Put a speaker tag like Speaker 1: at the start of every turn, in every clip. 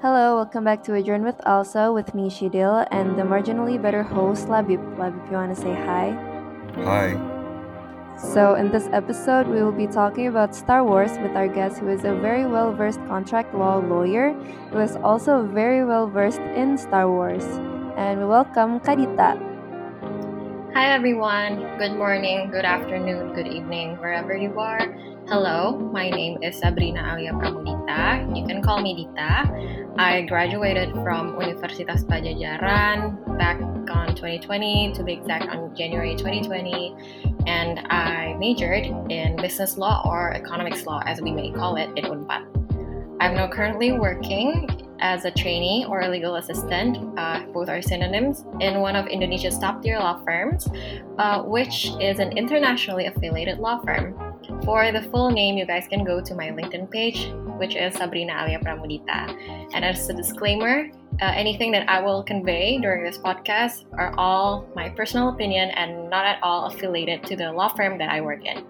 Speaker 1: Hello, welcome back to Adjourn with ALSA with me, Shidil, and the marginally better host, Labib. Labib, you want to say hi?
Speaker 2: Hi.
Speaker 1: So, in this episode, we will be talking about Star Wars with our guest, who is a very well versed contract law lawyer, who is also very well versed in Star Wars. And we welcome Kadita.
Speaker 3: Hi, everyone. Good morning, good afternoon, good evening, wherever you are. Hello, my name is Shabrina Alia You can call me Dita. I graduated from Universitas Padjadjaran back on 2020, to be exact, on January 2020, and I majored in business law or economics law, as we may call it in Unpad. I'm now currently working as a trainee or a legal assistant, uh, both are synonyms, in one of Indonesia's top tier law firms, uh, which is an internationally affiliated law firm. For the full name, you guys can go to my LinkedIn page, which is Shabrina Alia Pramudita. And as a disclaimer, uh, anything that I will convey during this podcast are all my personal opinion and not at all affiliated to the law firm that I work in.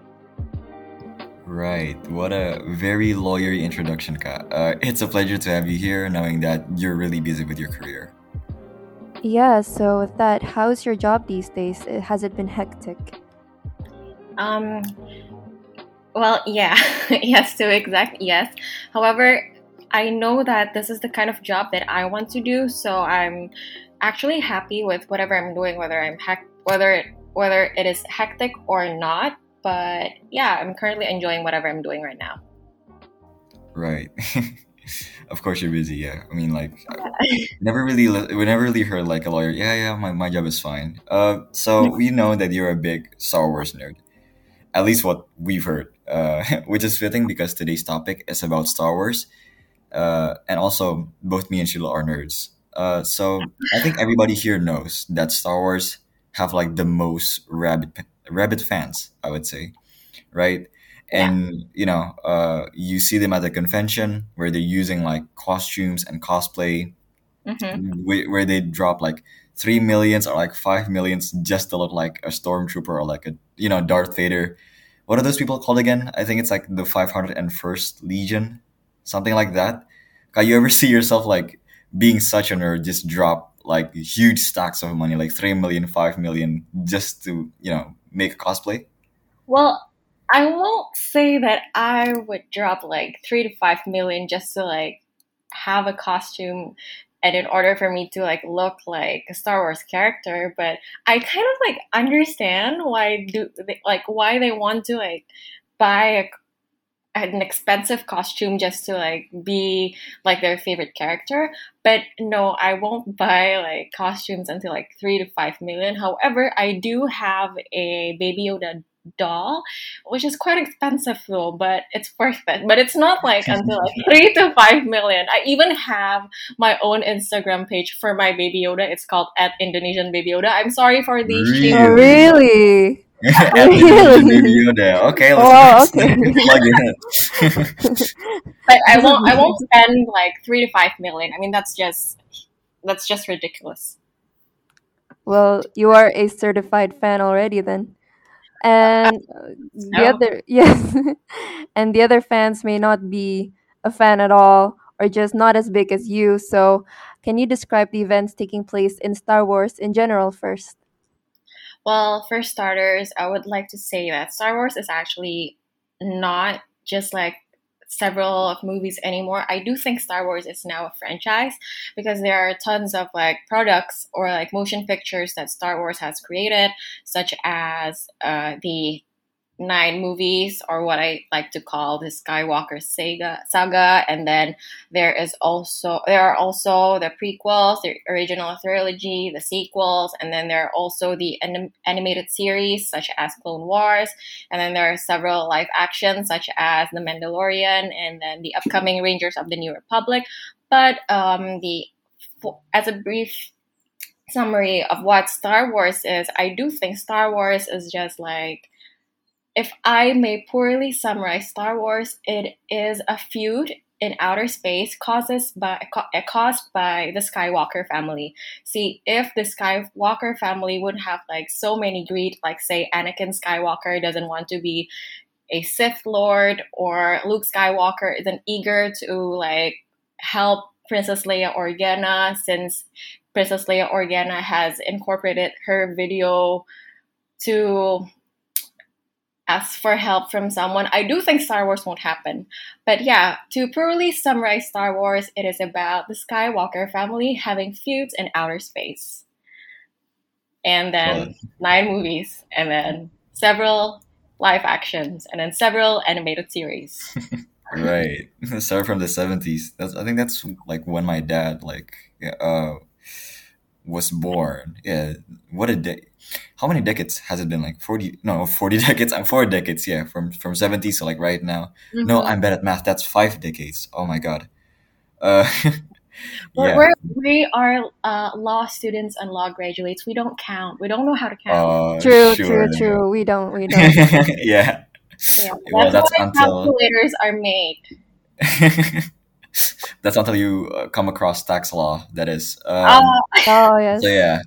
Speaker 2: Right. What a very lawyery introduction, Ka. Uh, it's a pleasure to have you here, knowing that you're really busy with your career.
Speaker 1: Yeah, so with that, how's your job these days? Has it been hectic?
Speaker 3: Um, well, yeah, yes, to exact yes. However, I know that this is the kind of job that I want to do, so I'm actually happy with whatever I'm doing, whether I'm hec- whether it whether it is hectic or not. But yeah, I'm currently enjoying whatever I'm doing right now.
Speaker 2: Right. of course you're busy. Yeah. I mean, like, never really, we never really heard like a lawyer. Yeah, yeah, my, my job is fine. Uh, so we know that you're a big Star Wars nerd. At least what we've heard, uh, which is fitting because today's topic is about Star Wars, uh, and also both me and Sheila are nerds. Uh, so I think everybody here knows that Star Wars have like the most rabid rabid fans, I would say, right? And yeah. you know, uh, you see them at the convention where they're using like costumes and cosplay, mm-hmm. where they drop like three millions or like five millions just to look like a stormtrooper or like a you know Darth Vader. What are those people called again? I think it's like the 501st Legion, something like that. Can you ever see yourself like being such a nerd, just drop like huge stacks of money, like three million, five million, just to you know make a cosplay?
Speaker 3: Well, I won't say that I would drop like three to five million just to like have a costume and in order for me to like look like a Star Wars character, but I kind of like understand why do they, like why they want to like buy a an expensive costume just to like be like their favorite character. But no i won't buy like costumes until like three to five million. However i do have a baby yoda doll which is quite expensive though but it's worth it but it's not like until like three to five million i even have my own instagram page for my baby yoda it's called at indonesian baby yoda i'm sorry for the
Speaker 2: really?
Speaker 1: Oh, really?
Speaker 2: really? Okay, let's
Speaker 1: oh, okay.
Speaker 2: plug it.
Speaker 3: but I won't. I won't spend like three to five million. I mean, that's just that's just ridiculous.
Speaker 1: Well, you are a certified fan already, then. And the
Speaker 3: No.
Speaker 1: other, yes, and the other fans may not be a fan at all, or just not as big as you. So, can you describe the events taking place in Star Wars in general first?
Speaker 3: Well, for starters, I would like to say that Star Wars is actually not just like several of movies anymore. I do think Star Wars is now a franchise because there are tons of like products or like motion pictures that Star Wars has created, such as uh, the nine movies, or what I like to call the Skywalker saga. Saga, and then there is also there are also the prequels, the original trilogy, the sequels, and then there are also the anim- animated series such as Clone Wars, and then there are several live actions such as The Mandalorian, and then the upcoming Rangers of the New Republic. But um, the as a brief summary of what Star Wars is, I do think Star Wars is just like if I may poorly summarize Star Wars, it is a feud in outer space causes by eh, caused by the Skywalker family. See, if the Skywalker family would have like so many greed, like say Anakin Skywalker doesn't want to be a Sith Lord, or Luke Skywalker isn't eager to like help Princess Leia Organa since Princess Leia Organa has incorporated her video to ask for help from someone. I do think Star Wars won't happen. But yeah, to purely summarize Star Wars, it is about the Skywalker family having feuds in outer space. And then
Speaker 2: Well,
Speaker 3: nine movies, and then several live actions, and then several animated series.
Speaker 2: right. Start from the seventies. That's I think that's like when my dad like uh was born. Yeah. What a day. How many decades has it been? Like forty? No, forty decades. I'm four decades. Yeah, from from seventies to like right now. No,
Speaker 3: Mhm.
Speaker 2: I'm bad at math. That's five decades. Oh my god. Uh,
Speaker 3: We're,
Speaker 2: yeah.
Speaker 3: we're, we are uh, law students and law graduates. We don't count. We don't know how to count.
Speaker 2: Uh,
Speaker 1: True,
Speaker 2: sure.
Speaker 1: true, true. We don't, we don't.
Speaker 2: yeah.
Speaker 3: yeah,
Speaker 2: Well,
Speaker 3: that's,
Speaker 2: that's
Speaker 3: why
Speaker 2: until
Speaker 3: calculators are made.
Speaker 2: That's until you uh, come across tax law. That is. Um,
Speaker 3: Ah,
Speaker 1: Oh yes.
Speaker 2: So yeah,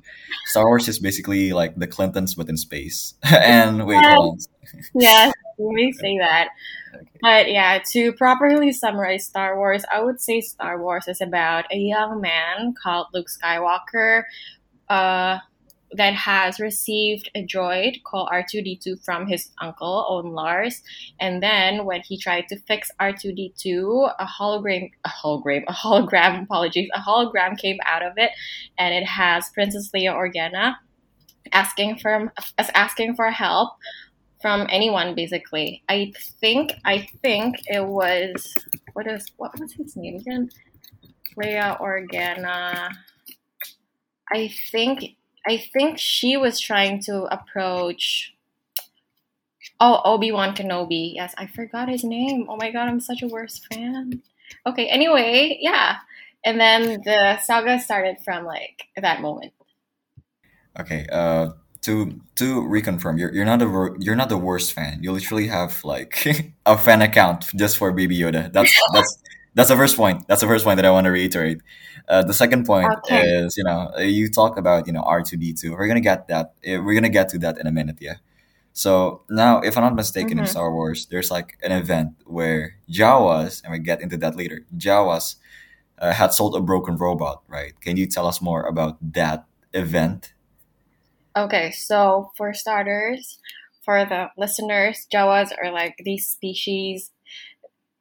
Speaker 2: Star Wars is basically like the Clintons but in space. and wait, hold on.
Speaker 3: yes, we may say that.
Speaker 2: Okay.
Speaker 3: But yeah, to properly summarize Star Wars, I would say Star Wars is about a young man called Luke Skywalker uh, that has received a droid called R2D2 from his uncle, Owen Lars. And then when he tried to fix R2D2, a hologram, a hologram, a hologram, apologies, a hologram came out of it, and it has Princess Leia Organa asking for asking for help from anyone basically. I think I think it was what is what was his name again? Leia Organa. I think I think she was trying to approach Oh, Obi-Wan Kenobi. Yes, I forgot his name. Oh my god, I'm such a worst fan. Okay, anyway, yeah. And then the saga started from like that moment.
Speaker 2: Okay. Uh, to to reconfirm, you're you're not the wor- you're not the worst fan. You literally have like a fan account just for Baby Yoda. That's that's that's the first point. That's the first point that I want to reiterate. Uh, the second point
Speaker 3: Okay.
Speaker 2: is you know you talk about you know R two D two. We're gonna get that. eh, We're gonna get to that in a minute. Yeah. So now, if I'm not mistaken, in
Speaker 3: Mhm.
Speaker 2: Star Wars, there's like an event where Jawas, and we get into that later. Jawas uh, had sold a broken robot, right? Can you tell us more about that event?
Speaker 3: Okay, so for starters, for the listeners, Jawas are like these species,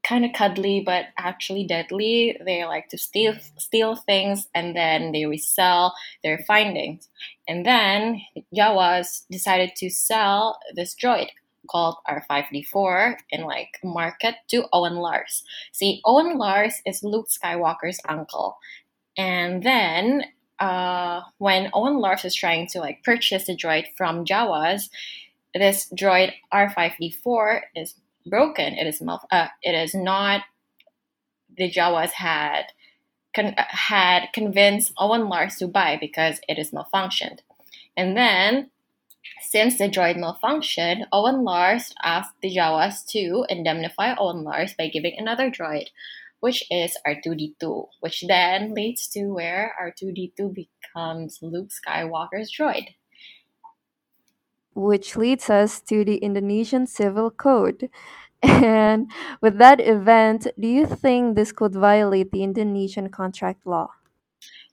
Speaker 3: kind of cuddly but actually deadly. They like to steal steal things and then they resell their findings. And then Jawas decided to sell this droid called R5D4 in like market to Owen Lars. See, Owen Lars is Luke Skywalker's uncle. And then uh, when Owen Lars is trying to like purchase the droid from Jawas, this droid R5D4 is broken. It is mal- uh, it is not the Jawas had con- uh, had convinced Owen Lars to buy because it is malfunctioned. And then since the droid malfunctioned, Owen Lars asked the Jawas to indemnify Owen Lars by giving another droid, which is R2D2, which then leads to where R2D2 becomes Luke Skywalker's droid.
Speaker 1: which leads us to the Indonesian Civil Code. And with that event, do you think this could violate the Indonesian contract law?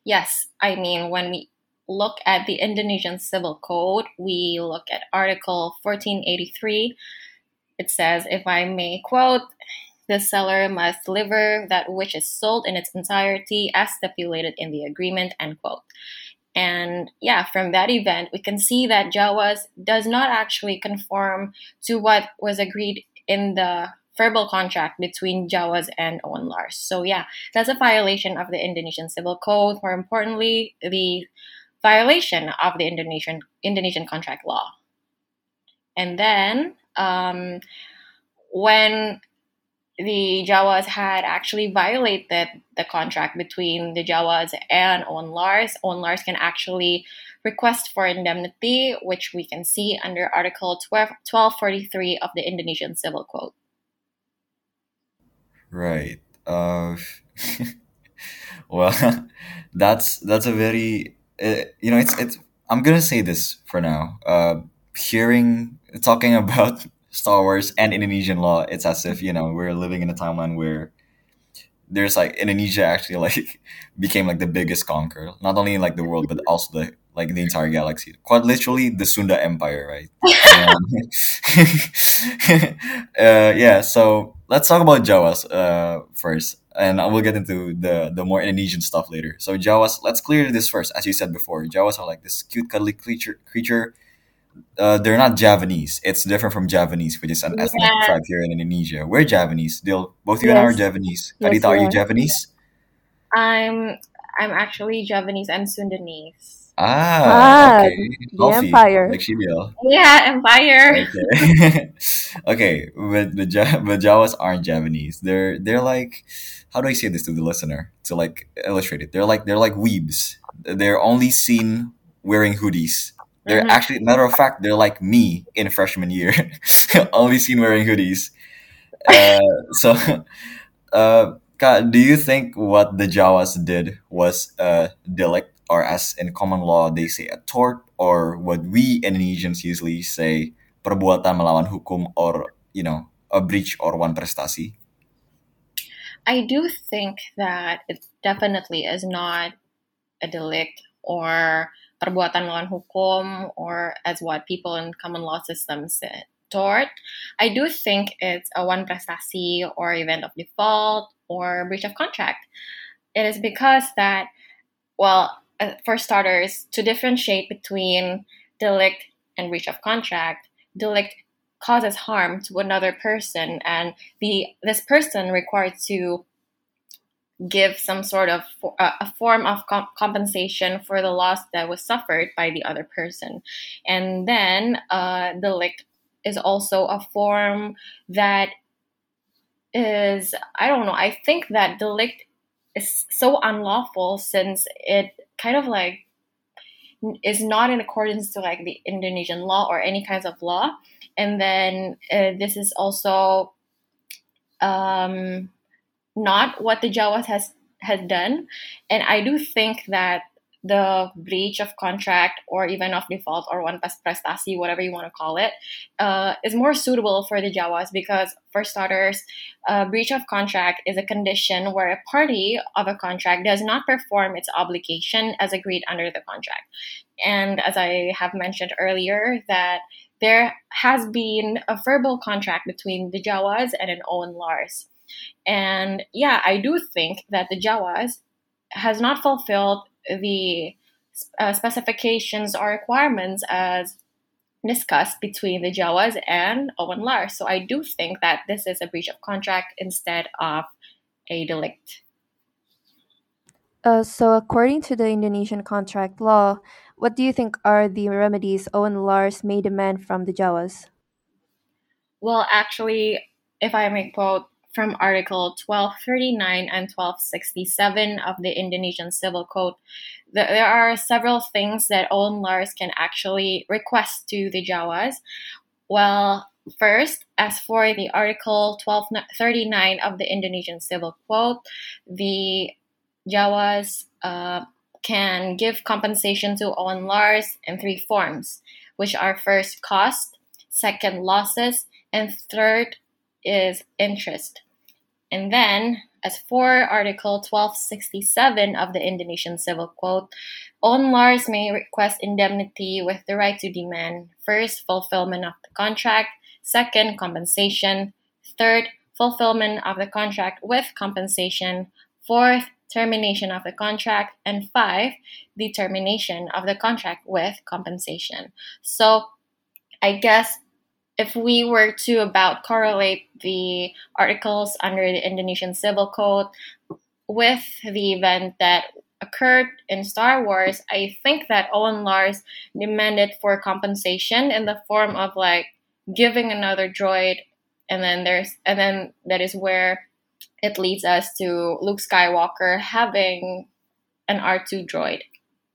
Speaker 3: Yes, I mean, when we look at the Indonesian Civil Code, we look at Article 1483. It says, if I may quote, the seller must deliver that which is sold in its entirety as stipulated in the agreement, end quote. And yeah, from that event, we can see that Jawas does not actually conform to what was agreed in the verbal contract between Jawas and Owen Lars. So yeah, that's a violation of the Indonesian Civil Code. More importantly, the violation of the Indonesian Indonesian contract law. And then um, when the Jawas had actually violated the contract between the Jawas and Owen Lars, Owen Lars can actually request for indemnity, which we can see under Article 12, 1243 of the Indonesian Civil Code.
Speaker 2: Right. Uh, well, that's that's a very uh, you know it's it's. I'm gonna say this for now. Uh, hearing talking about Star Wars and Indonesian law, it's as if you know we're living in a timeline where there's like Indonesia actually like became like the biggest conqueror, not only in like the world but also the like the entire galaxy. Quite literally the Sunda Empire, right? Um, uh, yeah. So let's talk about Jawas uh, first, and I will get into the the more Indonesian stuff later. So Jawas, let's clear this first. As you said before, Jawas are like this cute, cuddly creature. Creature. Uh, they're not Javanese. It's different from Javanese, which is an ethnic tribe here in Indonesia. We're Javanese. They'll both you and I are
Speaker 1: Yes.
Speaker 2: Javanese.
Speaker 1: Yes,
Speaker 2: Kadita, are you
Speaker 1: are.
Speaker 2: Javanese?
Speaker 3: I'm I'm actually Javanese and Sundanese.
Speaker 2: Ah,
Speaker 1: Ah,
Speaker 2: okay.
Speaker 1: the
Speaker 2: Coffee,
Speaker 1: empire.
Speaker 2: like Shibiel.
Speaker 3: Yeah, Empire.
Speaker 2: Okay. okay, but the ja- but Jawas aren't Javanese. They're they're like how do I say this to the listener to like illustrate it? They're like they're like weebs. They're only seen wearing hoodies. They're
Speaker 3: Mhm.
Speaker 2: actually matter of fact, they're like me in freshman year. only seen wearing hoodies. Uh, so uh Ka, do you think what the Jawas did was a delict, or as in common law they say a tort, or what we Indonesians usually say perbuatan melawan hukum, or you know a breach or wanprestasi?
Speaker 3: I do think that it definitely is not a delict or perbuatan melawan hukum or as what people in common law systems say, tort. I do think it's a wanprestasi or event of default or breach of contract. It is because that, well, uh, for starters, to differentiate between delict and breach of contract, delict causes harm to another person and the this person required to give some sort of uh, a form of com- compensation for the loss that was suffered by the other person. And then uh, delict is also a form that is i don't know i think that delict is so unlawful since it kind of like is not in accordance to like the indonesian law or any kinds of law. And then uh, this is also um, not what the Jawas has has done, and I do think that the breach of contract or even of default or one pas prestasi, whatever you want to call it, uh, is more suitable for the Jawas because, for starters, uh, breach of contract is a condition where a party of a contract does not perform its obligation as agreed under the contract. And as I have mentioned earlier, that there has been a verbal contract between the Jawas and an Owen Lars. And yeah, I do think that the Jawas has not fulfilled the uh, specifications or requirements as discussed between the Jawas and Owen Lars. So I do think that this is a breach of contract instead of a delict.
Speaker 1: Uh, so, according to the Indonesian contract law, what do you think are the remedies Owen Lars may demand from the Jawas?
Speaker 3: Well, actually, if I may quote from Article 1239 and 1267 of the Indonesian Civil Code, there are several things that Owen Lars can actually request to the Jawas. Well, first, as for the Article 1239 of the Indonesian Civil Code, the Jawas uh, can give compensation to Owen Lars in three forms, which are first cost, second losses, and third is interest. And then, as for Article 1267 of the Indonesian Civil Code, Owen Lars may request indemnity with the right to demand first fulfillment of the contract, second compensation, third fulfillment of the contract with compensation, fourth termination of the contract, and five the termination of the contract with compensation. So, I guess if we were to about correlate the articles under the Indonesian Civil Code with the event that occurred in Star Wars, I think that Owen Lars demanded for compensation in the form of like giving another droid and then there's and then that is where it leads us to Luke Skywalker having an R2 droid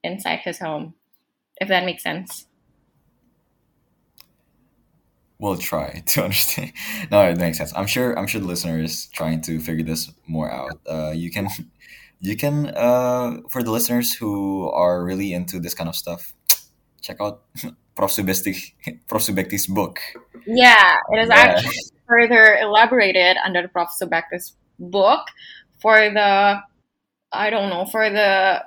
Speaker 3: inside his home. If that makes sense.
Speaker 2: We'll try to understand. No, it makes sense. I'm sure. I'm sure the listener is trying to figure this more out. Uh, you can, you can. Uh, for the listeners who are really into this kind of stuff, check out Prof. Subekti, Prof. Subekti's book.
Speaker 3: Yeah, it is
Speaker 2: Yeah.
Speaker 3: actually further elaborated under Prof. Subekti's book for the I don't know for the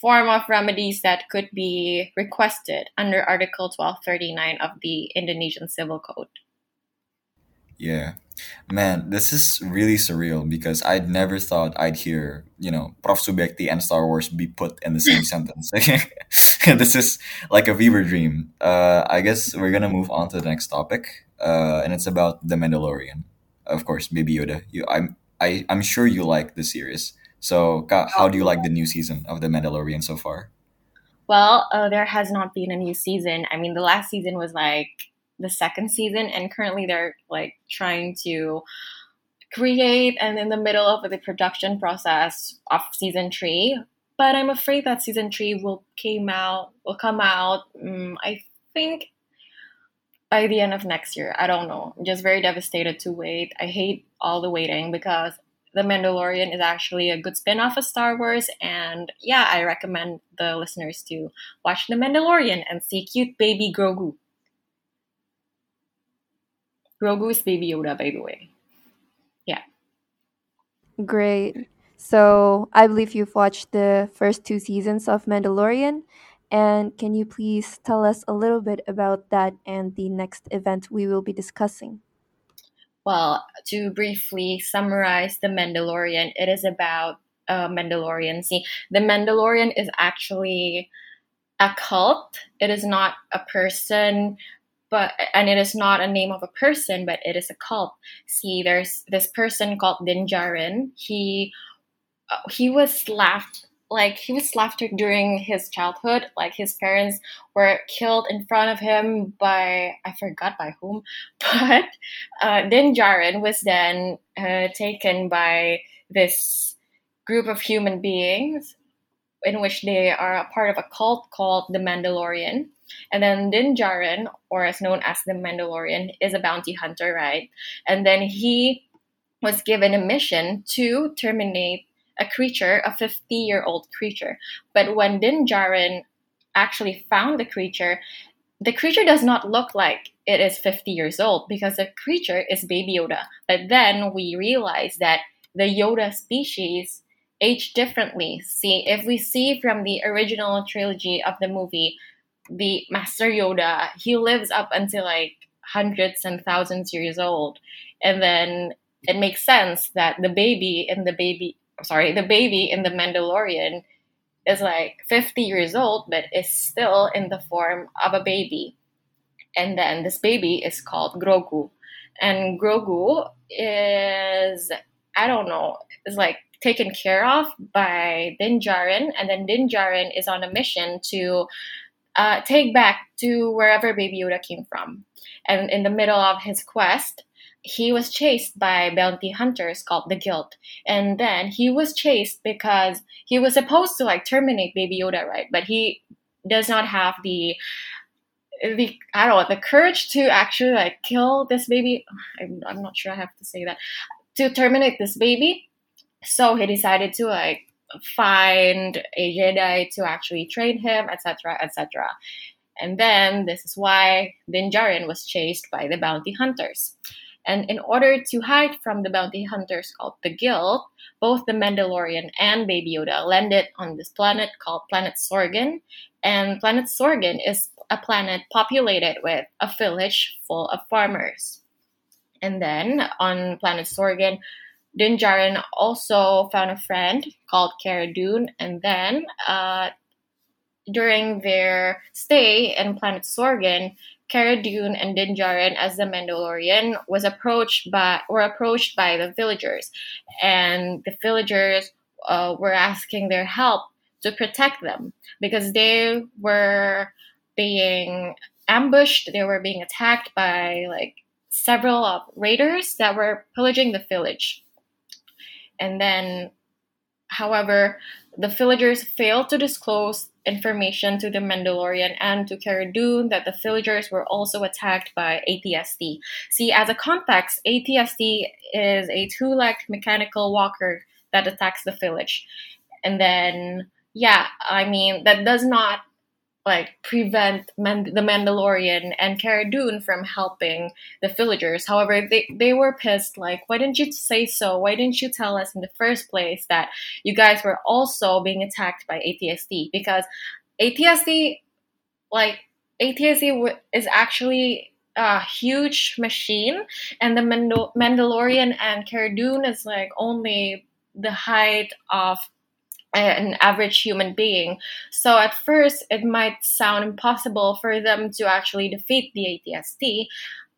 Speaker 3: form of remedies that could be requested under Article 1239 of the Indonesian Civil Code.
Speaker 2: Yeah. Man, this is really surreal because I'd never thought I'd hear, you know, Prof. Subekti and Star Wars be put in the same sentence. this is like a fever dream. Uh, I guess we're gonna move on to the next topic, uh, and it's about the Mandalorian. Of course, Baby Yoda. You, I'm, I, I'm sure you like the series. So, how do you like the new season of the Mandalorian so far?
Speaker 3: Well, uh, there has not been a new season. I mean, the last season was like the second season, and currently they're like trying to create and in the middle of the production process of season three. But I'm afraid that season three will came out will come out. Um, I think by the end of next year. I don't know. I'm just very devastated to wait. I hate all the waiting because The Mandalorian is actually a good spin-off of Star Wars and yeah, I recommend the listeners to watch The Mandalorian and see cute baby Grogu. Grogu is Baby Yoda, by the way. Yeah.
Speaker 1: Great. So I believe you've watched the first two seasons of Mandalorian. And can you please tell us a little bit about that and the next event we will be discussing?
Speaker 3: Well, to briefly summarize The Mandalorian, it is about uh, Mandalorian. See, The Mandalorian is actually a cult. It is not a person but and it is not a name of a person, but it is a cult. See, there's this person called Din Djarin. He uh, he was left like he was slaughtered during his childhood. Like his parents were killed in front of him by I forgot by whom, but uh, Din Djarin was then uh, taken by this group of human beings in which they are a part of a cult called the Mandalorian. And then Din Djarin, or as known as the Mandalorian, is a bounty hunter, right? And then he was given a mission to terminate a creature, a 50 year old creature. But when Din Djarin actually found the creature, the creature does not look like it is 50 years old because the creature is Baby Yoda. But then we realize that the Yoda species age differently. See, if we see from the original trilogy of the movie, the Master Yoda, he lives up until like hundreds and thousands years old. And then it makes sense that the baby in the baby sorry, the baby in the Mandalorian is like 50 years old but is still in the form of a baby. And then this baby is called Grogu. And Grogu is I don't know, is like taken care of by Din Djarin, and then Din Djarin is on a mission to uh, take back to wherever Baby Yoda came from. And in the middle of his quest, he was chased by bounty hunters called the Guild. And then he was chased because he was supposed to like terminate Baby Yoda, right? But he does not have the the I don't know the courage to actually like kill this baby. I'm, I'm not sure I have to say that to terminate this baby. So he decided to like find a Jedi to actually train him, etc., etc. And then this is why Din Djarin was chased by the bounty hunters. And in order to hide from the bounty hunters called the Guild, both the Mandalorian and Baby Yoda landed on this planet called Planet Sorgan. And Planet Sorgan is a planet populated with a village full of farmers. And then on Planet Sorgan, Din Djarin also found a friend called Cara Dune, and then uh, during their stay in Planet Sorgan, Cara Dune and Din Djarin as the Mandalorian was approached by were approached by the villagers, and the villagers uh, were asking their help to protect them because they were being ambushed. They were being attacked by like several of raiders that were pillaging the village. And then, however, the villagers failed to disclose information to the Mandalorian and to Cara Dune that the villagers were also attacked by ATSD. See, as a context, ATSD is a two-legged mechanical walker that attacks the village. And then, yeah, I mean, that does not like prevent Man- the Mandalorian and Cara Dune from helping the villagers. However, they, they were pissed like, why didn't you say so? Why didn't you tell us in the first place that you guys were also being attacked by ATSD? Because ATSD, like ATST is actually a huge machine, and the Mandal- Mandalorian and Cara Dune is like only the height of an average human being. So at first, it might sound impossible for them to actually defeat the ATST,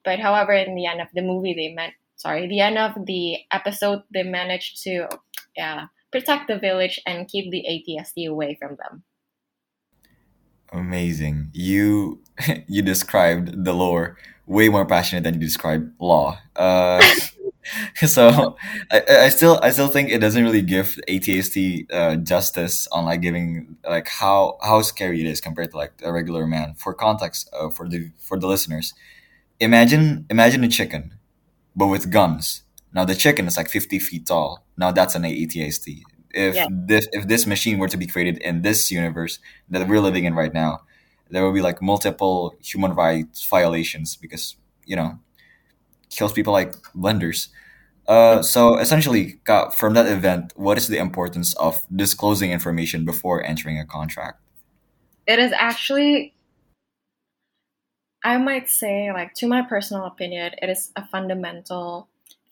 Speaker 3: but however, in the end of the movie, they meant sorry, the end of the episode, they managed to yeah protect the village and keep the ATST away from them.
Speaker 2: Amazing. You you described the lore way more passionate than you described law. Uh, so I, I still I still think it doesn't really give ATST uh, justice on like giving like how how scary it is compared to like a regular man. For context, uh, for the for the listeners, imagine imagine a chicken, but with guns. Now the chicken is like fifty feet tall. Now that's an ATST. If
Speaker 3: Yeah.
Speaker 2: this if this machine were to be created in this universe that we're living in right now, there will be like multiple human rights violations because you know kills people like blenders. Uh, so essentially, from that event, what is the importance of disclosing information before entering a contract?
Speaker 3: It is actually, I might say, like, to my personal opinion, it is a fundamental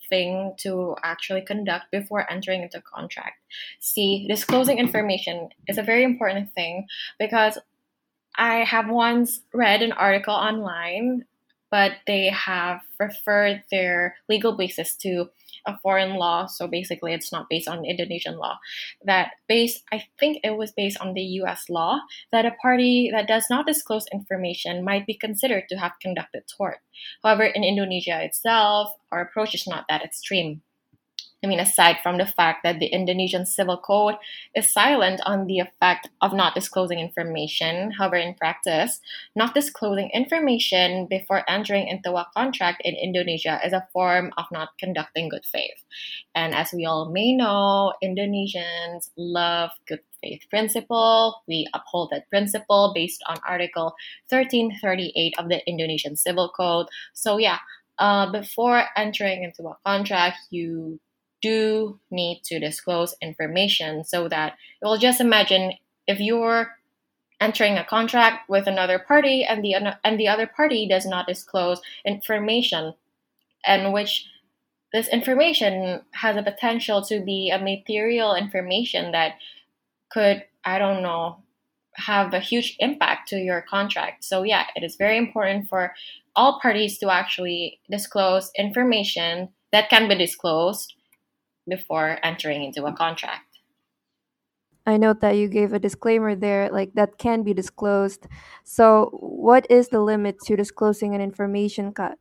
Speaker 3: thing to actually conduct before entering into contract. See, disclosing information is a very important thing because I have once read an article online, but they have referred their legal basis to a foreign law. So basically, it's not based on Indonesian law. That based, I think it was based on the US law, that a party that does not disclose information might be considered to have conducted tort. However, in Indonesia itself, our approach is not that extreme. I mean, aside from the fact that the Indonesian Civil Code is silent on the effect of not disclosing information, however, in practice, not disclosing information before entering into a contract in Indonesia is a form of not conducting good faith. And as we all may know, Indonesians love good faith principle. We uphold that principle based on Article 1338 of the Indonesian Civil Code. So, yeah, uh, before entering into a contract, you do need to disclose information so that you'll just imagine if you're entering a contract with another party and the and the other party does not disclose information and which this information has a potential to be a material information that could i don't know have a huge impact to your contract. So yeah it is very important for all parties to actually disclose information that can be disclosed before entering into a contract.
Speaker 1: I note that you gave a disclaimer there, like that can be disclosed. So, what is the limit to disclosing an information cut?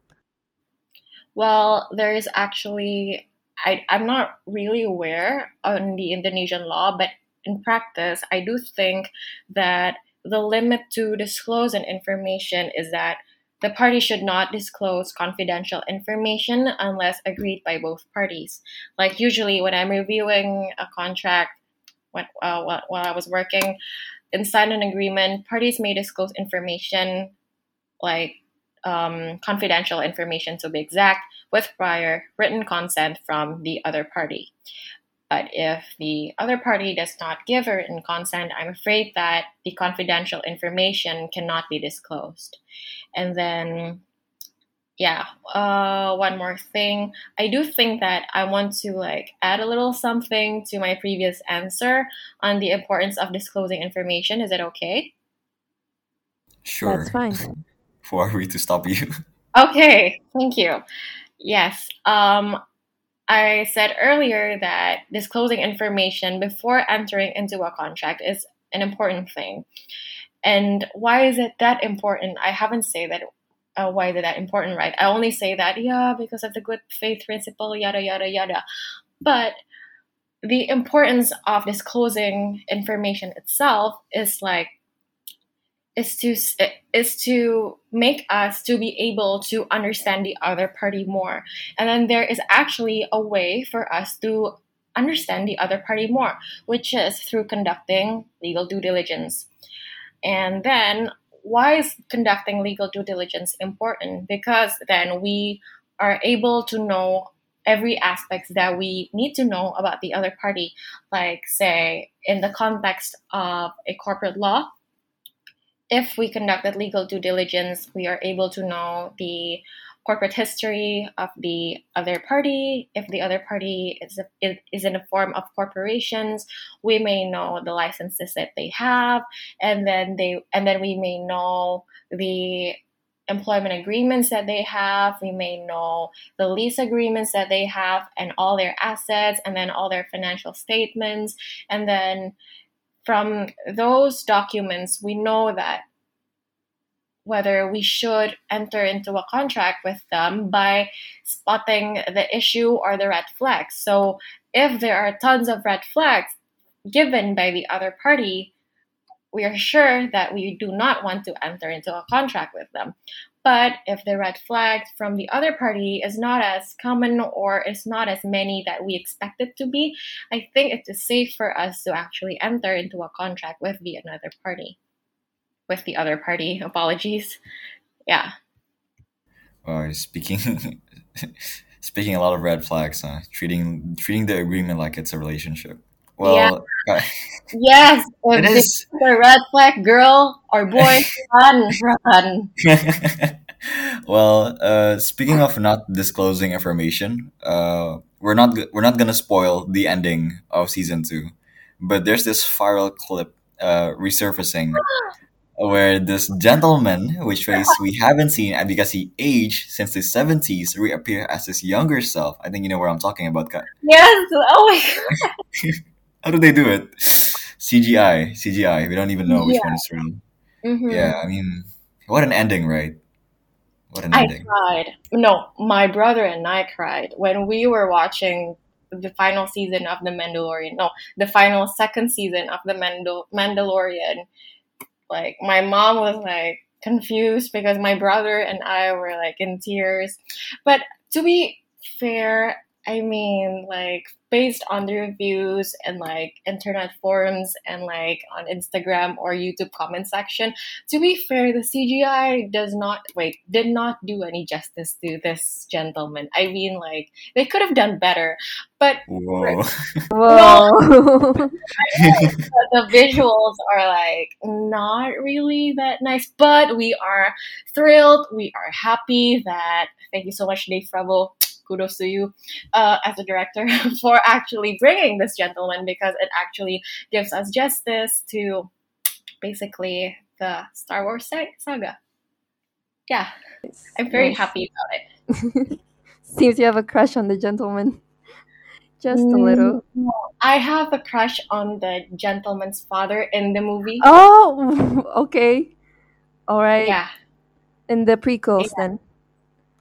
Speaker 3: Well, there is actually, I, I'm not really aware on the Indonesian law, but in practice, I do think that the limit to disclose an information is that the party should not disclose confidential information unless agreed by both parties. Like usually, when I'm reviewing a contract, when, uh, while, I was working, inside an agreement, parties may disclose information like um, confidential information to be exact with prior written consent from the other party. But if the other party does not give a written consent, I'm afraid that the confidential information cannot be disclosed. And then, yeah, uh, one more thing. I do think that I want to like add a little something to my previous answer on the importance of disclosing information. Is it okay?
Speaker 2: Sure.
Speaker 1: That's fine.
Speaker 2: Who are we to stop you?
Speaker 3: Okay, thank you. Yes. Um, I said earlier that disclosing information before entering into a contract is an important thing. And why is it that important? I haven't said that. Uh, why is it that important, right? I only say that, yeah, because of the good faith principle, yada, yada, yada. But the importance of disclosing information itself is like, is to eh, is to make us to be able to understand the other party more and then there is actually a way for us to understand the other party more which is through conducting legal due diligence And then, why is conducting legal due diligence important? Because then we are able to know every aspect that we need to know about the other party. Like, say, in the context of a corporate law, if we conducted legal due diligence, we are able to know the corporate history of the other party. If the other party is, is in a form of corporations, we may know the licenses that they have, and then they and then we may know the employment agreements that they have. We may know the lease agreements that they have and all their assets, and then all their financial statements. And then from those documents, we know that whether we should enter into a contract with them by spotting the issue or the red flags. So if there are tons of red flags given by the other party, we are sure that we do not want to enter into a contract with them. But if the red flag from the other party is not as common or is not as many that we expect it to be, I think it is safe for us to actually enter into a contract with the another party. With the other party. Apologies. Yeah.
Speaker 2: Uh, speaking speaking a lot of red flags, huh? Treating treating the agreement like it's a relationship. Well, uh,
Speaker 3: Yes,
Speaker 2: it
Speaker 3: it's a red flag girl or boy, run, run.
Speaker 2: well, uh, speaking of not disclosing information, uh, we're not we're not gonna spoil the ending of season two, but there's this viral clip uh, resurfacing where this gentleman, which face we haven't seen, and because he aged since the seventies, reappear as his younger self. I think you know where I'm talking about. Ka-
Speaker 3: Yes, oh my god.
Speaker 2: How do they do it? CGI, CGI. We don't even know which
Speaker 3: Yeah.
Speaker 2: one is real.
Speaker 3: Mhm.
Speaker 2: Yeah, I mean, what an ending, right? What an
Speaker 3: I
Speaker 2: ending.
Speaker 3: cried. No, my brother and I cried when we were watching the final season of The Mandalorian. No, the final second season of The Mandal- Mandalorian. Like, my mom was like confused because my brother and I were like in tears. But to be fair, I mean, like, based on the reviews and like internet forums and like on Instagram or YouTube comment section, to be fair, the CGI does not wait did not do any justice to this gentleman. I mean, like they could have done better, but
Speaker 2: Whoa.
Speaker 1: Whoa.
Speaker 3: the visuals are like not really that nice. But we are thrilled. We are happy that thank you so much, Dave Favreau. Kudos to you uh, as a director for actually bringing this gentleman because it actually gives us justice to basically the Star Wars saga. Yeah, I'm very
Speaker 1: Nice.
Speaker 3: happy about it.
Speaker 1: Seems you have a crush on the gentleman. Just a
Speaker 3: Mm.
Speaker 1: little.
Speaker 3: I have a crush on the gentleman's father in the movie.
Speaker 1: Oh, okay. All right.
Speaker 3: Yeah.
Speaker 1: In the prequels, then.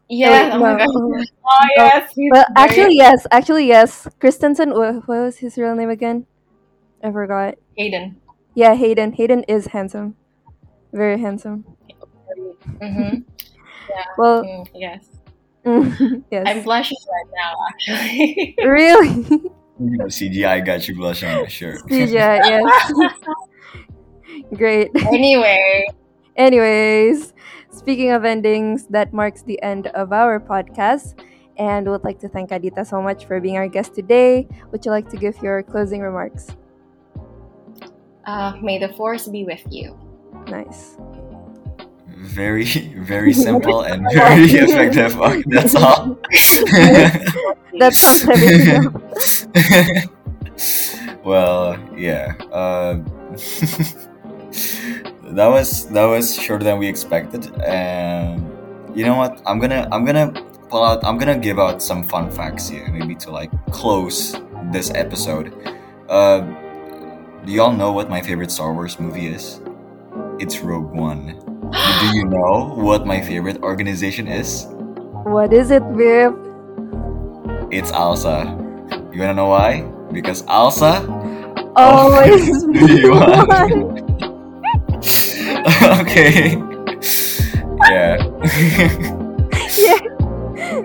Speaker 3: Yeah. oh my
Speaker 1: no.
Speaker 3: god.
Speaker 1: Oh.
Speaker 3: Oh yes. he's
Speaker 1: Well, actually, yes. Actually, yes. Christensen. What, what was his real name again? I forgot.
Speaker 3: Hayden.
Speaker 1: Yeah, Hayden. Hayden is handsome. Very handsome.
Speaker 3: Mm-hmm. Yeah.
Speaker 1: well,
Speaker 3: Mm, yes.
Speaker 1: yes.
Speaker 3: I'm blushing right now, actually.
Speaker 1: really?
Speaker 2: CGI got you blushing, sure.
Speaker 1: CGI, yes. Great.
Speaker 3: anyway,
Speaker 1: Anyways, speaking of endings, that marks the end of our podcast. And would like to thank Adita so much for being our guest today. Would you like to give your closing remarks?
Speaker 3: uh, may the force be with you.
Speaker 1: Nice.
Speaker 2: Very, very simple and very effective. That's all.
Speaker 1: That sounds heavy enough.
Speaker 2: well, yeah. Uh, that was that was shorter than we expected, and you know what? I'm gonna I'm gonna pull out. I'm gonna give out some fun facts here, maybe to like close this episode. Uh, do y'all know what my favorite Star Wars movie is? It's Rogue One. Do you know what my favorite organization is?
Speaker 1: What is it, Viv?
Speaker 2: It's ALSA. You wanna know why? Because ALSA
Speaker 1: Always one.
Speaker 2: okay. Yeah.
Speaker 1: Yeah.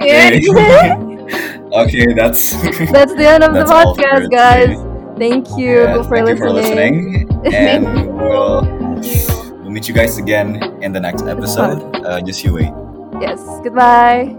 Speaker 2: okay. okay, that's
Speaker 1: That's the end of the
Speaker 2: That's all for
Speaker 1: podcast, guys. Thank you
Speaker 2: Yeah,
Speaker 1: for
Speaker 2: thank you
Speaker 1: listening.
Speaker 2: for listening. And we'll meet you guys again in the next episode. Uh, just you wait.
Speaker 1: Yes. Goodbye.